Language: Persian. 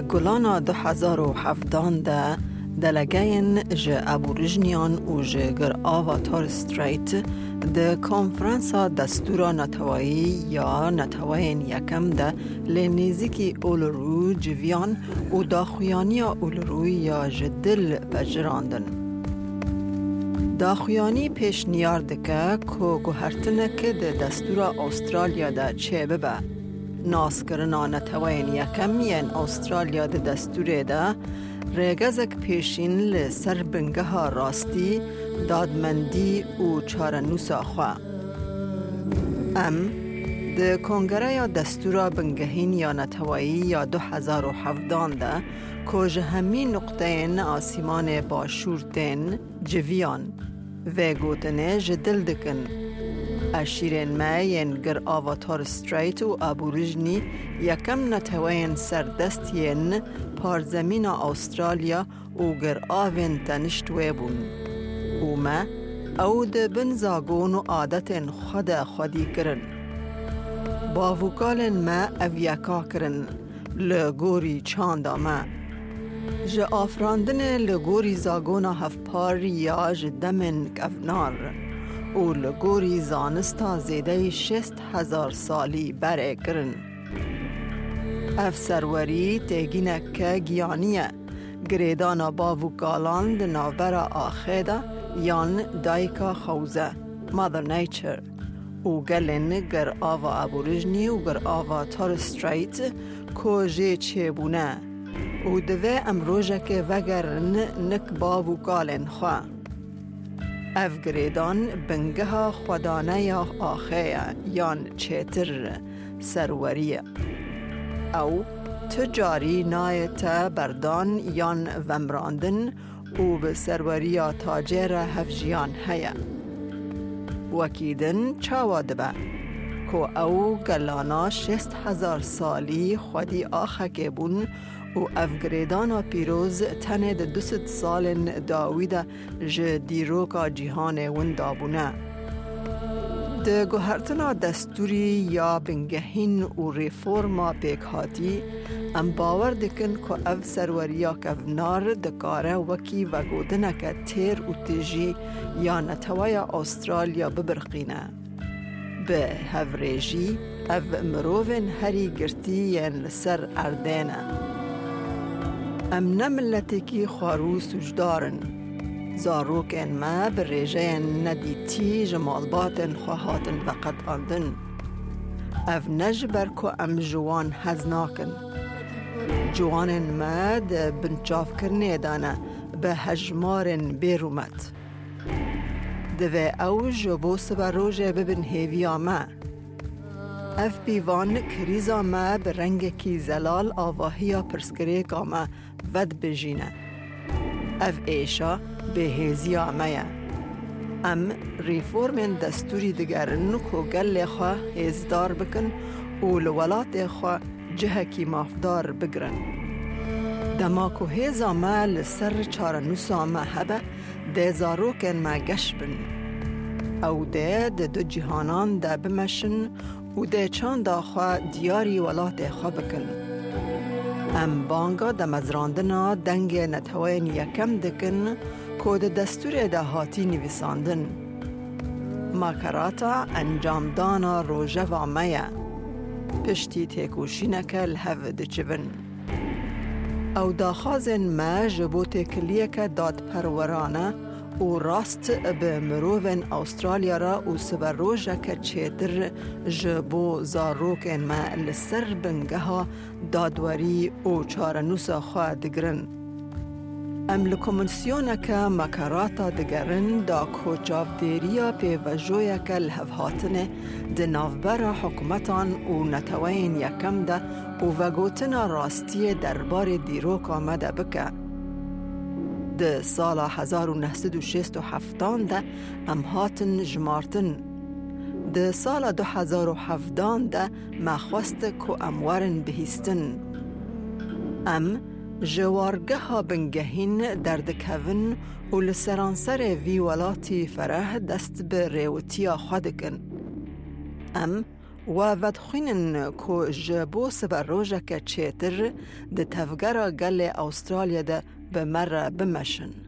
گلانا دو هزار و دلگین جه ابوریجنیان و گر آوا تار ستریت ده کنفرانسا دستورا نتوایی یا نتوین یکم ده لنیزیکی اولرو جویان و داخویانی اولروی یا جدل بجراندن. داخویانی پیش نیار دکه که گوهرتنه که ده دستورا استرالیا ده چه ببه. ناسکرنا نتوین یکم ین استرالیا ده دستوره ده. ریگزک پیشین لسر ها راستی دادمندی و چارنوسا خواه. ام د کنگره یا دستورا بنگهین یا نتوایی یا دو هزار و هفدان ده که همی نقطه آسیمان باشورتین ئاشیرێن مایەن گەر ئاڤاتۆرستریت و ئابوورژنی یەکەم نەتەوەیەن سەردەستیێن پارزەمینە ئوسترالیا و گەر ئاوێن تەنیشت وێ بوون. ومە ئەو دەبن زاگۆن و عادەتێن خودە خودی کرن. باڤوکالên me ev yeka kirin li gorî çanda me. Ji afrandinê li gorî zagona hevpar ya ji demên kevnar. او لگوری زانستا زیده شست هزار سالی بره کرن. اف سروری تیگینه که گیانیه گریدانا باوو گالان ده نابرا آخیده یان دایکا خوزه مادر نیچر او گلن گر آوا ابوریجنی و گر آوا تار ستریت کو چه بونه او دوه امروژه که وگرن نک باوو گالن خواه بنگه خودانه یا آخه یان چیتر سروریه او تجاری نایت بردان یان ومراندن و به سروریا تاجر هفجیان هیا وکیدن چاوا دبه که او گلانا شست هزار سالی خودی بون و افگریدانا پیروز تنه ده دوست سال داوید ج دیروکا جیهان ون دابونه ده گوهرتنا دستوری یا بنگهین و ریفورما پیکهاتی ام باور دکن که اف سروریا کفنار دکاره وکی و گودنه که تیر و تیجی یا نتوای استرالیا ببرقینه. به هفریجی اف مروفن هری گرتی لسر اردینه. ام نملتکی خارو سجدارن. زاروکن ما بریجه ندیتی جمالباتن خواهاتن وقت آندن. اف نجبر که ام جوان هزناکن. جوانن ما ده بنچاف کرنه دانه به هجمارن بیرومت. دوه او جبو سبا روژه ببن هیویا ما. اف بیوان کریزا ما به رنگ کی زلال آواهیا پرسکره کاما ود بجینه. اف ایشا به هیزیا میا. ام ریفورمن دستوری دگرن کو گل خواه هیزدار بکن و لولات خواه جهکی مافدار بگرن. دما کو هیزا ما لسر چارنوسا ما هبه ده زاروکن ما گش بن. او ده ده دو جهانان ده بمشن و ده چند داخوا دیاری ولات خوا بکن. ام بانگا دمزراندنا دنگ نتوین یکم دکن کود دستور دهاتی نویساندن ماکراتا انجامدانا روژه و میه پشتی تیکوشینک الهو دچبن او داخازن ما جبوت کلیک داد پرورانه و راست به مروون استرالیا را و سبر روژه که چیتر جبو زاروکن ما لسر بنگه ها دادوری و چارنوس خواه دگرن. ام لکومنسیونه که مکاراتا دگرن دا کوچاف دیریا پی وجویا که الهفهاتنه ده نافبر حکومتان و نتوین یکم ده و وگوتنا راستی دربار دیروک آمده بکه. ده سال 1967 ده ام هاتن جمارتن. ده سال 2017 ده مخواست که اموارن بهیستن. ام جوارگه ها بنگهین دردکوین و لسرانسر وی ولاتی فره دست به ریوتیا خودکن. ام و ودخوینن کو جبو سبر روژه که چیتر ده تفگره گل استرالیا ده بمرة بمشن.